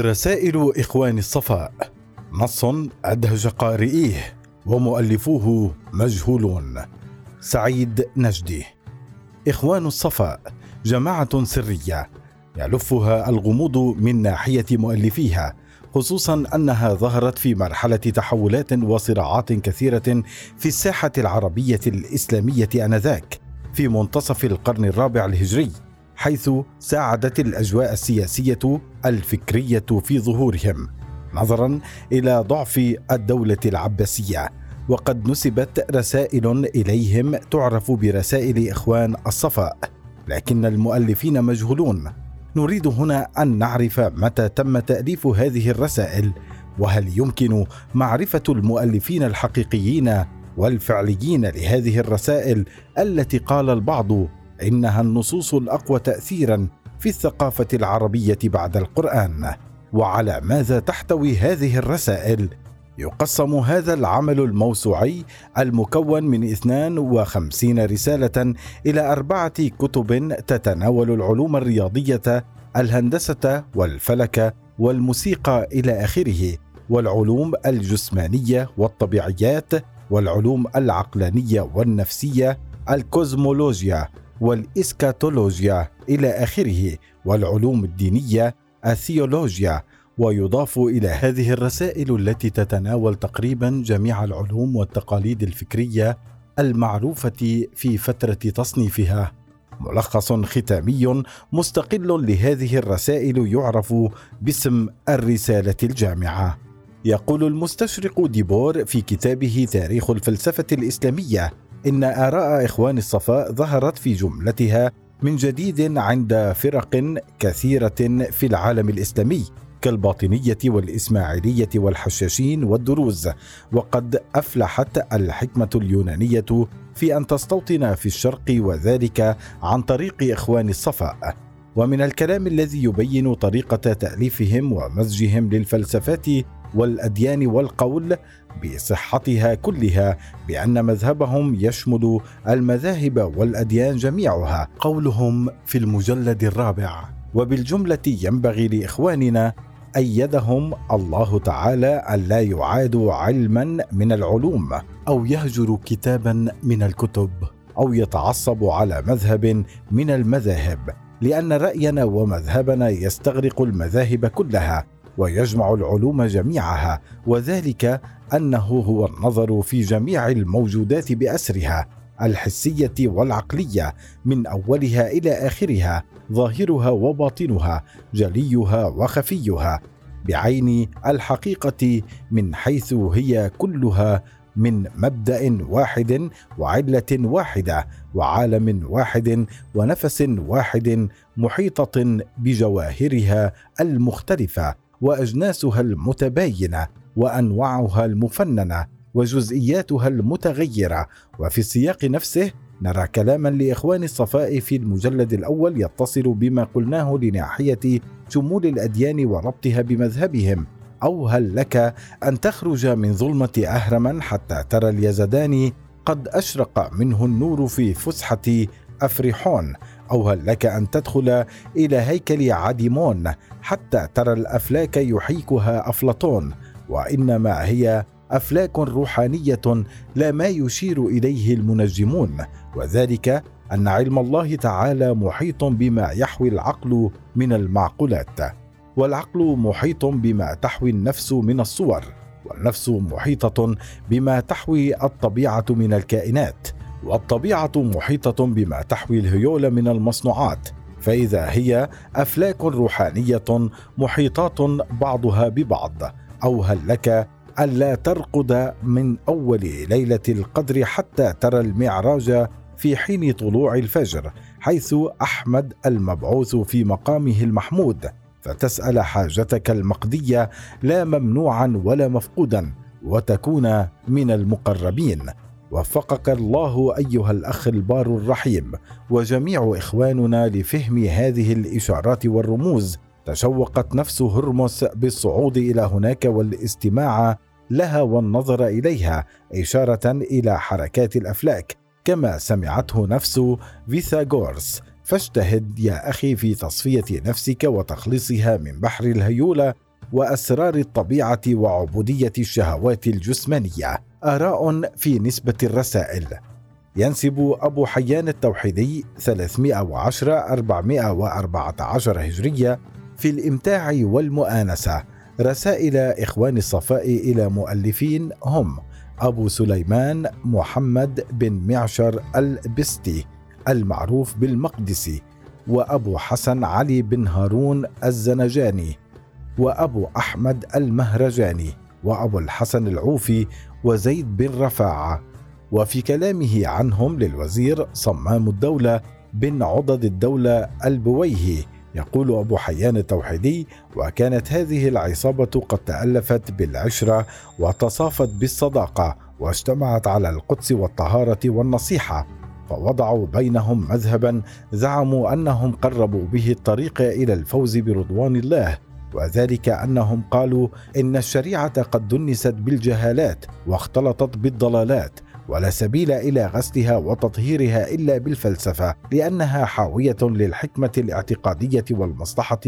رسائل إخوان الصفاء نص أدهش قارئيه ومؤلفوه مجهولون. سعيد نجدي. إخوان الصفاء جماعة سرية يلفها الغموض من ناحية مؤلفيها خصوصا أنها ظهرت في مرحلة تحولات وصراعات كثيرة في الساحة العربية الإسلامية آنذاك في منتصف القرن الرابع الهجري. حيث ساعدت الأجواء السياسية الفكرية في ظهورهم نظرا إلى ضعف الدولة العباسية. وقد نسبت رسائل إليهم تعرف برسائل إخوان الصفاء لكن المؤلفين مجهولون. نريد هنا أن نعرف متى تم تأليف هذه الرسائل وهل يمكن معرفة المؤلفين الحقيقيين والفعليين لهذه الرسائل التي قال البعض إنها النصوص الأقوى تاثيرا في الثقافة العربية بعد القرآن. وعلى ماذا تحتوي هذه الرسائل؟ يقسم هذا العمل الموسوعي المكون من 52 رسالة إلى أربعة كتب تتناول العلوم الرياضية، الهندسة والفلك والموسيقى إلى آخره، والعلوم الجسمانية والطبيعيات، والعلوم العقلانية والنفسية، الكوزمولوجيا والإسكاتولوجيا إلى آخره، والعلوم الدينية، الثيولوجيا ويضاف إلى هذه الرسائل التي تتناول تقريبا جميع العلوم والتقاليد الفكرية المعروفة في فترة تصنيفها. ملخص ختامي مستقل لهذه الرسائل يعرف باسم الرسالة الجامعة. يقول المستشرق ديبور في كتابه تاريخ الفلسفة الإسلامية إن آراء إخوان الصفاء ظهرت في جملتها من جديد عند فرق كثيرة في العالم الإسلامي كالباطنية والإسماعيلية والحشاشين والدروز. وقد أفلحت الحكمة اليونانية في أن تستوطن في الشرق وذلك عن طريق إخوان الصفاء ومن الكلام الذي يبين طريقة تأليفهم ومزجهم للفلسفات والأديان والقول بصحتها كلها بأن مذهبهم يشمل المذاهب والأديان جميعها. قولهم في المجلد الرابع. وبالجملة ينبغي لإخواننا ايدهم الله تعالى الا يعادوا علما من العلوم أو يهجروا كتابا من الكتب أو يتعصبوا على مذهب من المذاهب. لأن رأينا ومذهبنا يستغرق المذاهب كلها. ويجمع العلوم جميعها وذلك أنه هو النظر في جميع الموجودات بأسرها الحسية والعقلية من أولها إلى آخرها ظاهرها وباطنها جليها وخفيها بعين الحقيقة من حيث هي كلها من مبدأ واحد وعلة واحدة وعالم واحد ونفس واحد محيطة بجواهرها المختلفة. وأجناسها المتباينة وأنواعها المفننة وجزئياتها المتغيرة. وفي السياق نفسه نرى كلاما لإخوان الصفاء في المجلد الأول يتصل بما قلناه لناحية شمول الأديان وربطها بمذهبهم. أو هل لك أن تخرج من ظلمة أهرما حتى ترى اليزداني قد أشرق منه النور في فسحة أفريحون؟ أو هل لك أن تدخل إلى هيكل عديمون حتى ترى الأفلاك يحيكها أفلاطون وإنما هي أفلاك روحانية لا ما يشير إليه المنجمون وذلك أن علم الله تعالى محيط بما يحوي العقل من المعقولات والعقل محيط بما تحوي النفس من الصور والنفس محيطة بما تحوي الطبيعة من الكائنات والطبيعة محيطة بما تحوي الهيول من المصنوعات. فإذا هي أفلاك روحانية محيطات بعضها ببعض أو هل لك ألا ترقد من أول ليلة القدر حتى ترى المعراج في حين طلوع الفجر حيث أحمد المبعوث في مقامه المحمود فتسأل حاجتك المقديه لا ممنوعا ولا مفقودا وتكون من المقربين. وفقك الله أيها الأخ البار الرحيم. وجميع إخواننا لفهم هذه الإشارات والرموز تشوقت نفس هرمس بالصعود إلى هناك والاستماع لها والنظر إليها إشارة إلى حركات الأفلاك. كما سمعته نفس فيثاغورس فاجتهد يا أخي في تصفية نفسك وتخليصها من بحر الهيولة وأسرار الطبيعة وعبودية الشهوات الجسمانية. آراء في نسبة الرسائل. ينسب أبو حيان التوحيدي 310 414 هجرية في الإمتاع والمؤانسة. رسائل إخوان الصفاء إلى مؤلفين هم أبو سليمان محمد بن معشر البستي المعروف بالمقدسي وأبو حسن علي بن هارون الزنجاني وأبو أحمد المهرجاني وأبو الحسن العوفي وزيد بن رفاعة. وفي كلامه عنهم للوزير صمام الدولة بن عضد الدولة البويهي يقول أبو حيان التوحيدي وكانت هذه العصابة قد تألفت بالعشرة وتصافت بالصداقة واجتمعت على القدس والطهارة والنصيحة فوضعوا بينهم مذهبا زعموا أنهم قربوا به الطريق إلى الفوز برضوان الله. وذلك أنهم قالوا إن الشريعة قد دنست بالجهالات واختلطت بالضلالات ولا سبيل إلى غسلها وتطهيرها إلا بالفلسفة لأنها حاوية للحكمة الاعتقادية والمصلحة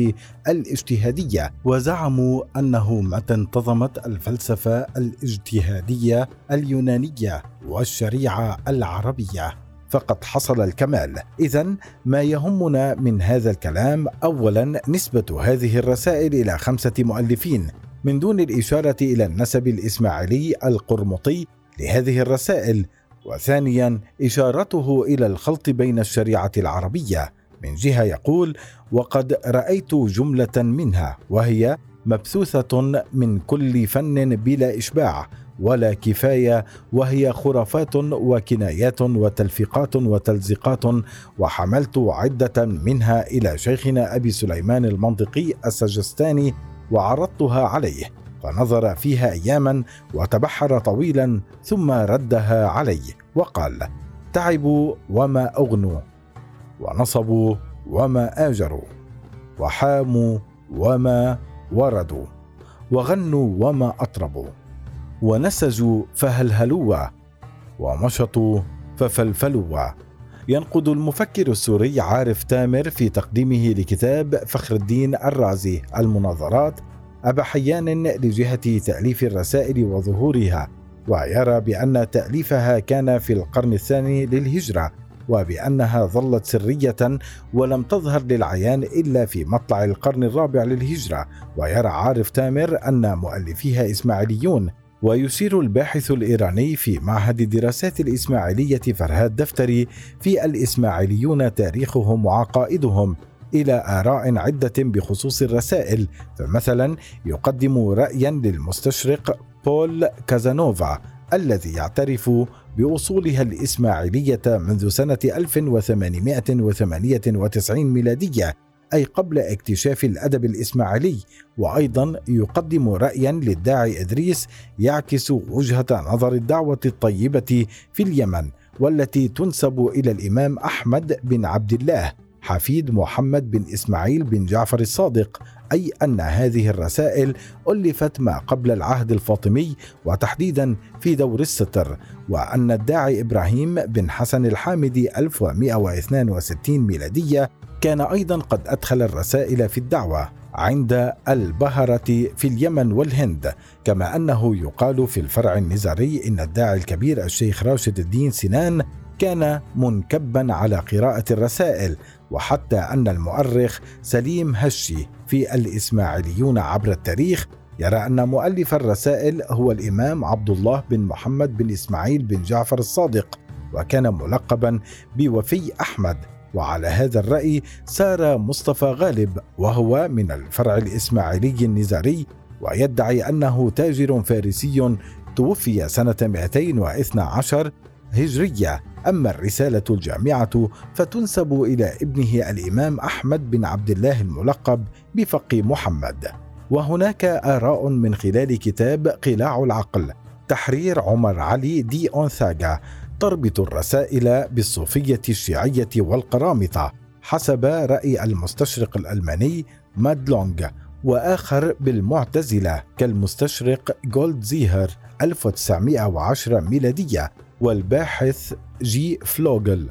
الاجتهادية. وزعموا أنه متى انتظمت الفلسفة الاجتهادية اليونانية والشريعة العربية. فقد حصل الكمال. اذا ما يهمنا من هذا الكلام اولا نسبة هذه الرسائل إلى خمسة مؤلفين من دون الإشارة إلى النسب الإسماعيلي القرمطي لهذه الرسائل وثانيا إشارته إلى الخلط بين الشريعة العربية. من جهة يقول وقد رأيت جملة منها وهي مبثوثة من كل فن بلا إشباع ولا كفاية وهي خرافات وكنايات وتلفيقات وتلزيقات وحملت عدة منها إلى شيخنا أبي سليمان المنطقي السجستاني وعرضتها عليه فنظر فيها اياما وتبحر طويلا ثم ردها علي وقال تعبوا وما أغنوا ونصبوا وما آجروا وحاموا وما وردوا وغنوا وما أطربوا. ونسجوا فهلهلوا. ومشطوا ففلفلوا. ينقد المفكر السوري عارف تامر في تقديمه لكتاب فخر الدين الرازي المناظرات أبا حيان لجهة تأليف الرسائل وظهورها ويرى بأن تأليفها كان في القرن الثاني للهجرة وبأنها ظلت سرية ولم تظهر للعيان إلا في مطلع القرن الرابع للهجرة. ويرى عارف تامر أن مؤلفيها إسماعيليون ويشير الباحث الإيراني في معهد الدراسات الإسماعيلية فرهاد دفتري في الإسماعيليون تاريخهم وعقائدهم إلى آراء عدة بخصوص الرسائل. فمثلا يقدم رأيا للمستشرق بول كازانوفا الذي يعترف بوصولها الإسماعيلية منذ سنة 1898 ميلادية أي قبل اكتشاف الأدب الإسماعيلي وأيضا يقدم رأيا للداعي إدريس يعكس وجهة نظر الدعوة الطيبة في اليمن والتي تنسب إلى الإمام أحمد بن عبد الله حفيد محمد بن إسماعيل بن جعفر الصادق أي أن هذه الرسائل ألفت ما قبل العهد الفاطمي وتحديدا في دور الستر وأن الداعي إبراهيم بن حسن الحامدي 1162 ميلادية كان أيضا قد أدخل الرسائل في الدعوة عند البهرة في اليمن والهند كما أنه يقال في الفرع النزاري إن الداعي الكبير الشيخ راشد الدين سنان كان منكبا على قراءة الرسائل وحتى أن المؤرخ سليم هشي في الإسماعيليون عبر التاريخ يرى أن مؤلف الرسائل هو الإمام عبد الله بن محمد بن إسماعيل بن جعفر الصادق وكان ملقبا بوفي أحمد. وعلى هذا الرأي سار مصطفى غالب وهو من الفرع الإسماعيلي النزاري ويدعي أنه تاجر فارسي توفي سنة 212 هجرية. أما الرسالة الجامعة فتنسب إلى ابنه الإمام أحمد بن عبد الله الملقب بفقي محمد. وهناك آراء من خلال كتاب قلاع العقل تحرير عمر علي دي أونثاغا تربط الرسائل بالصوفية الشيعية والقرامطة حسب رأي المستشرق الألماني مادلونغ وآخر بالمعتزلة كالمستشرق جولد زيهر 1910 ميلادية. والباحث جي فلوغل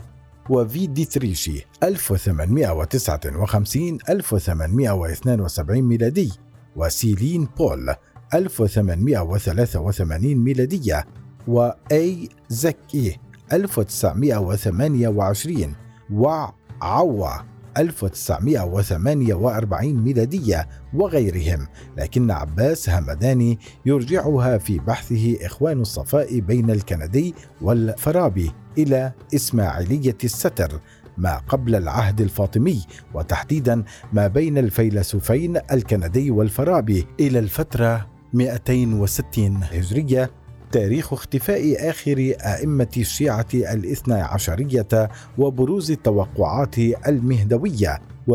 وفي ديتريشي 1859 1872 ميلادي وسيلين بول 1883 ميلادية وأي زكي 1928 وعوا 1948 ميلادية وغيرهم لكن عباس همداني يرجعها في بحثه إخوان الصفاء بين الكندي والفارابي إلى إسماعيلية الستر ما قبل العهد الفاطمي وتحديدا ما بين الفيلسوفين الكندي والفارابي إلى الفترة 260 هجرية تاريخ اختفاء آخر أئمة الشيعة الاثنى عشرية وبروز التوقعات المهدوية و297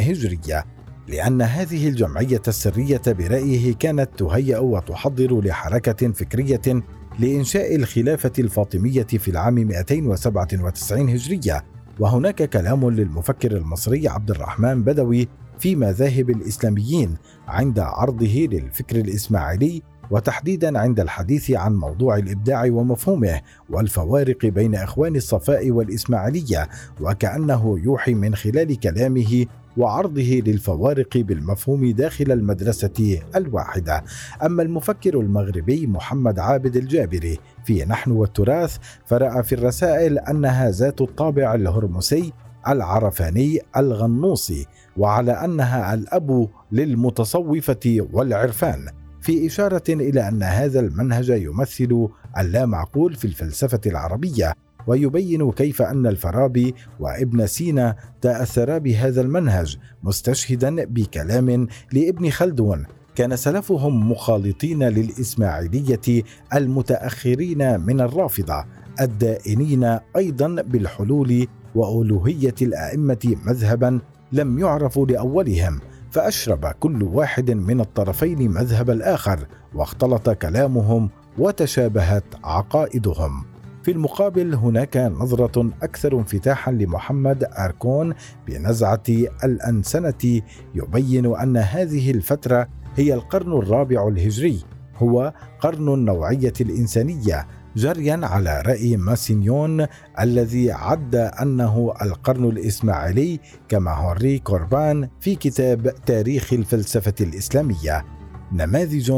هجرية لأن هذه الجمعية السرية برأيه كانت تهيأ وتحضر لحركة فكرية لإنشاء الخلافة الفاطمية في العام 297 هجرية وهناك كلام للمفكر المصري عبد الرحمن بدوي في مذاهب الإسلاميين عند عرضه للفكر الإسماعيلي وتحديدا عند الحديث عن موضوع الإبداع ومفهومه والفوارق بين إخوان الصفاء والإسماعيلية وكأنه يوحي من خلال كلامه وعرضه للفوارق بالمفهوم داخل المدرسة الواحدة. أما المفكر المغربي محمد عابد الجابري في نحن والتراث فرأى في الرسائل أنها ذات الطابع الهرمسي العرفاني الغنوصي وعلى أنها الأب للمتصوفة والعرفان في إشارة إلى أن هذا المنهج يمثل اللامعقول في الفلسفة العربية ويبين كيف أن الفارابي وابن سينا تاثرا بهذا المنهج مستشهدا بكلام لابن خلدون كان سلفهم مخالطين للإسماعيلية المتأخرين من الرافضة الدائنين أيضا بالحلول وألوهية الأئمة مذهبا لم يعرف لأولهم فأشرب كل واحد من الطرفين مذهب الآخر واختلط كلامهم وتشابهت عقائدهم. في المقابل هناك نظرة أكثر انفتاحا لمحمد أركون بنزعة الأنسنة يبين أن هذه الفترة هي القرن الرابع الهجري هو قرن النوعية الإنسانية جريا على رأي ماسينيون الذي عد أنه القرن الإسماعيلي كما هوري كوربان في كتاب تاريخ الفلسفة الإسلامية. نماذج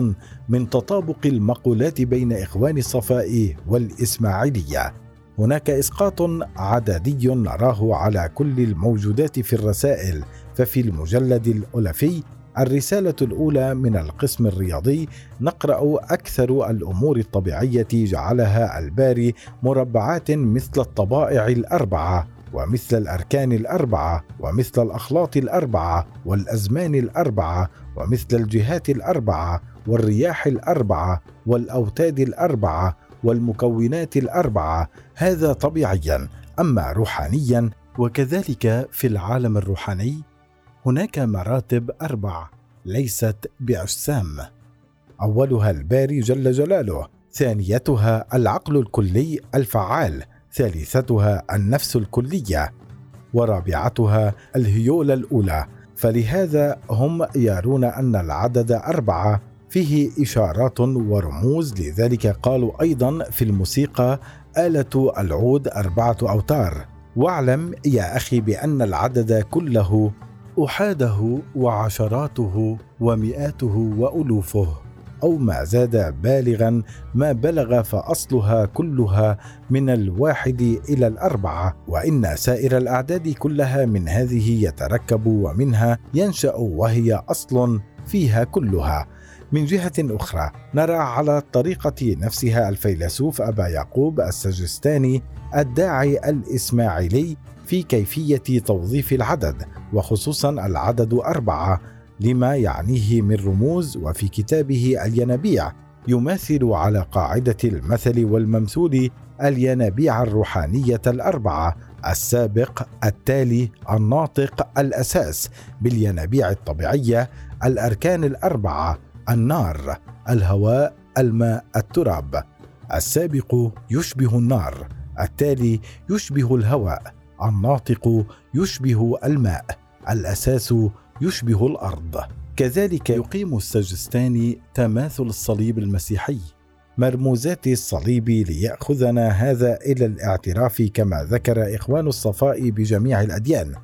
من تطابق المقولات بين إخوان الصفاء والإسماعيلية. هناك إسقاط عددي نراه على كل الموجودات في الرسائل ففي المجلد الألفي الرسالة الأولى من القسم الرياضي نقرأ أكثر الأمور الطبيعية جعلها الباري مربعات مثل الطبائع الأربعة ومثل الأركان الأربعة ومثل الأخلاط الأربعة والأزمان الأربعة ومثل الجهات الأربعة والرياح الأربعة والأوتاد الأربعة والمكونات الأربعة. هذا طبيعيا أما روحانيا وكذلك في العالم الروحاني هناك مراتب أربع ليست بأجسام. أولها الباري جل جلاله ثانيتها العقل الكلي الفعال ثالثتها النفس الكلية ورابعتها الهيولة الأولى. فلهذا هم يرون أن العدد أربعة فيه إشارات ورموز لذلك قالوا أيضا في الموسيقى آلة العود أربعة أوتار. واعلم يا أخي بأن العدد كله أحاده وعشراته ومئاته وألوفه أو ما زاد بالغا ما بلغ فأصلها كلها من الواحد إلى الأربعة. وإن سائر الأعداد كلها من هذه يتركب ومنها ينشأ وهي أصل فيها كلها. من جهة أخرى نرى على الطريقة نفسها الفيلسوف أبا يعقوب السجستاني الداعي الإسماعيلي في كيفية توظيف العدد وخصوصا العدد أربعة لما يعنيه من رموز وفي كتابه الينابيع يماثل على قاعدة المثل والممثول الينابيع الروحانية الأربعة السابق التالي الناطق الأساس بالينابيع الطبيعية الأركان الأربعة النار الهواء الماء التراب. السابق يشبه النار التالي يشبه الهواء الناطق يشبه الماء الأساس يشبه الأرض. كذلك يقيم السجستاني تماثل الصليب المسيحي. مرموزات الصليب ليأخذنا هذا إلى الاعتراف كما ذكر إخوان الصفاء بجميع الأديان.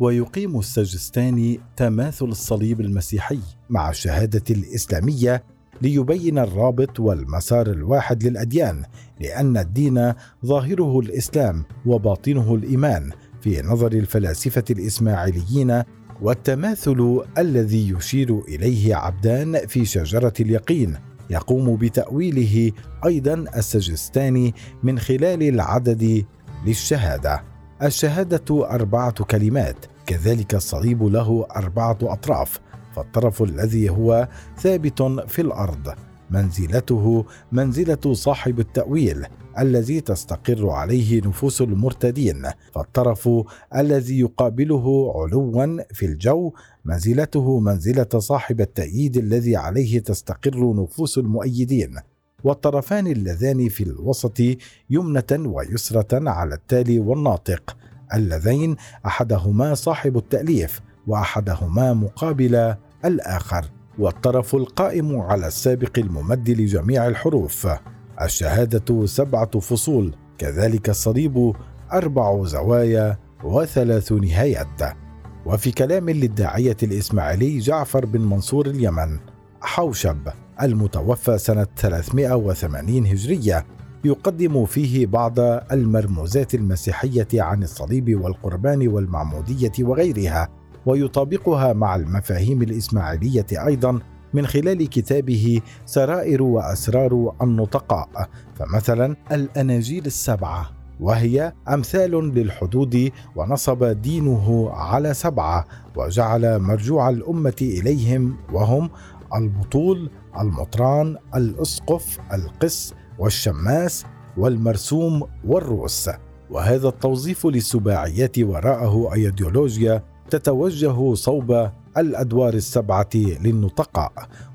ويقيم السجستاني تماثل الصليب المسيحي مع الشهادة الإسلامية ليبين الرابط والمسار الواحد للأديان لأن الدين ظاهره الإسلام وباطنه الإيمان في نظر الفلاسفة الإسماعيليين والتماثل الذي يشير إليه عبدان في شجرة اليقين يقوم بتأويله أيضا السجستاني من خلال العدد للشهادة. الشهادة أربعة كلمات كذلك الصليب له أربعة أطراف فالطرف الذي هو ثابت في الأرض. منزلته منزلة صاحب التأويل الذي تستقر عليه نفوس المرتدين. فالطرف الذي يقابله علوا في الجو منزلته منزلة صاحب التأييد الذي عليه تستقر نفوس المؤيدين. والطرفان اللذان في الوسط يمنة ويسرة على التالي والناطق. اللذين أحدهما صاحب التأليف وأحدهما مقابل الآخر. والطرف القائم على السابق الممد لجميع الحروف. الشهادة سبعة فصول كذلك الصليب أربع زوايا وثلاث نهايات. وفي كلام للداعية الإسماعيلي جعفر بن منصور اليمن حوشب. المتوفى سنة 380 هجرية يقدم فيه بعض المرموزات المسيحية عن الصليب والقربان والمعمودية وغيرها ويطابقها مع المفاهيم الإسماعيلية أيضا من خلال كتابه سرائر وأسرار النطقاء فمثلا الأناجيل السبعة وهي أمثال للحدود ونصب دينه على سبعة وجعل مرجوع الأمة إليهم وهم البطول المطران الاسقف القس والشماس والمرسوم والروس. وهذا التوظيف للسباعيات وراءه أيديولوجيا تتوجه صوب الأدوار السبعة للنطقاء.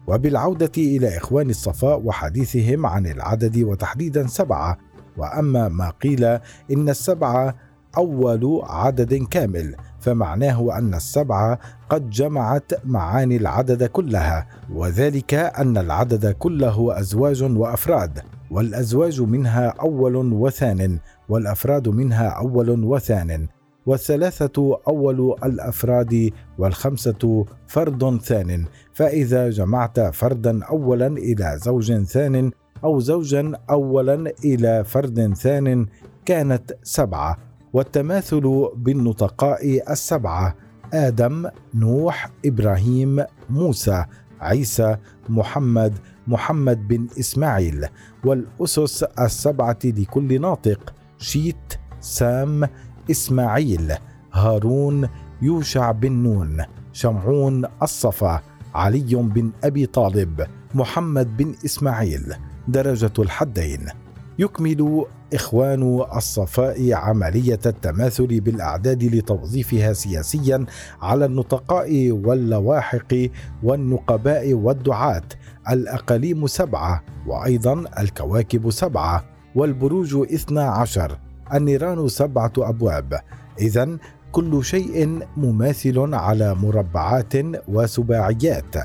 وبالعودة إلى إخوان الصفاء وحديثهم عن العدد وتحديدا سبعة. وأما ما قيل إن السبعة أول عدد كامل. فمعناه أن السبعه قد جمعت معاني العدد كلها وذلك أن العدد كله أزواج وأفراد والأزواج منها أول وثان والأفراد منها أول وثان والثلاثة أول الأفراد والخمسة فرد ثان. فإذا جمعت فردا أولا إلى زوج ثان أو زوجا أولا إلى فرد ثان كانت سبعة. والتماثل بالنطقاء السبعة آدم نوح إبراهيم موسى عيسى محمد محمد بن إسماعيل. والأسس السبعة لكل ناطق شيت سام إسماعيل. هارون يوشع بن نون. شمعون الصفا. علي بن أبي طالب. محمد بن إسماعيل. درجة الحدين. يكمل إخوان الصفاء عملية التماثل بالأعداد لتوظيفها سياسيا على النطقاء واللواحق والنقباء والدعاة. الأقاليم سبعة وأيضا الكواكب سبعة والبروج اثنا عشر النيران سبعة أبواب. إذا كل شيء مماثل على مربعات وسباعيات.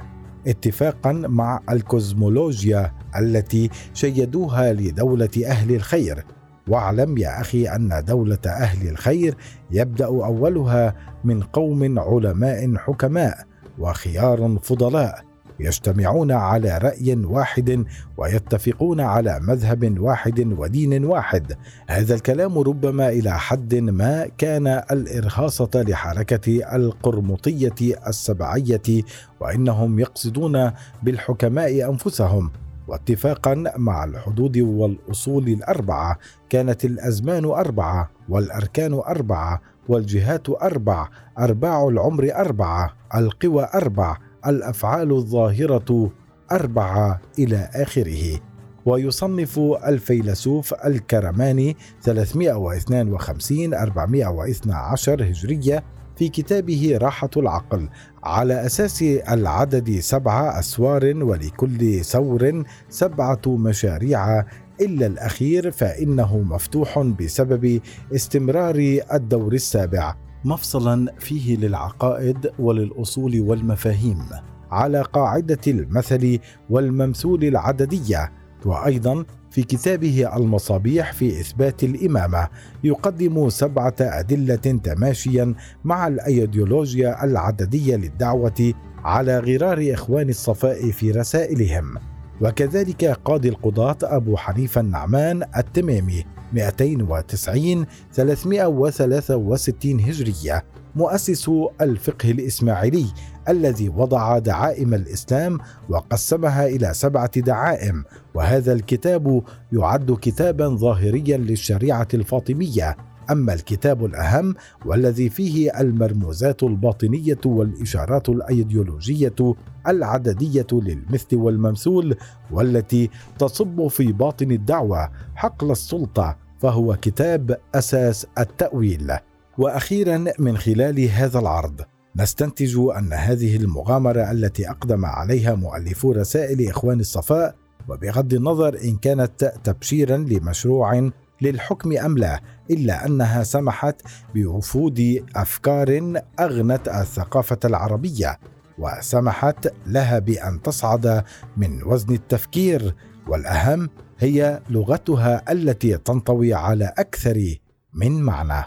اتفاقا مع الكوزمولوجيا التي شيدوها لدولة أهل الخير. واعلم يا أخي أن دولة أهل الخير يبدأ أولها من قوم علماء حكماء وخيار فضلاء. يجتمعون على رأي واحد ويتفقون على مذهب واحد ودين واحد. هذا الكلام ربما إلى حد ما كان الإرهاصة لحركة القرمطية السبعية وإنهم يقصدون بالحكماء أنفسهم. واتفاقا مع الحدود والأصول الأربعة كانت الأزمان أربعة والأركان أربعة والجهات أربع أرباع العمر أربعة القوى أربع الأفعال الظاهرة أربعة إلى آخره. ويصنف الفيلسوف الكرماني 352 412 هجرية في كتابه راحة العقل على أساس العدد سبعة أسوار ولكل سور سبعة مشاريع. إلا الأخير فإنه مفتوح بسبب استمرار الدور السابع. مفصلا فيه للعقائد وللأصول والمفاهيم على قاعدة المثل والممثول العددية وأيضا في كتابه المصابيح في إثبات الإمامة يقدم سبعة أدلة تماشيا مع الأيديولوجيا العددية للدعوة على غرار إخوان الصفاء في رسائلهم. وكذلك قاضي القضاة أبو حنيفة النعمان التمامي 290 363 هجرية مؤسس الفقه الإسماعيلي الذي وضع دعائم الإسلام وقسمها إلى سبعة دعائم وهذا الكتاب يعد كتابا ظاهريا للشريعة الفاطمية. أما الكتاب الأهم والذي فيه المرموزات الباطنية والإشارات الأيديولوجية العددية للمثل والممثول والتي تصب في باطن الدعوة حقل السلطة فهو كتاب أساس التأويل. وأخيرا من خلال هذا العرض نستنتج أن هذه المغامرة التي أقدم عليها مؤلفو رسائل إخوان الصفاء وبغض النظر إن كانت تبشيرا لمشروع للحكم أم لا إلا أنها سمحت بوفود أفكار أغنت الثقافة العربية وسمحت لها بأن تصعد من وزن التفكير والأهم هي لغتها التي تنطوي على أكثر من معنى.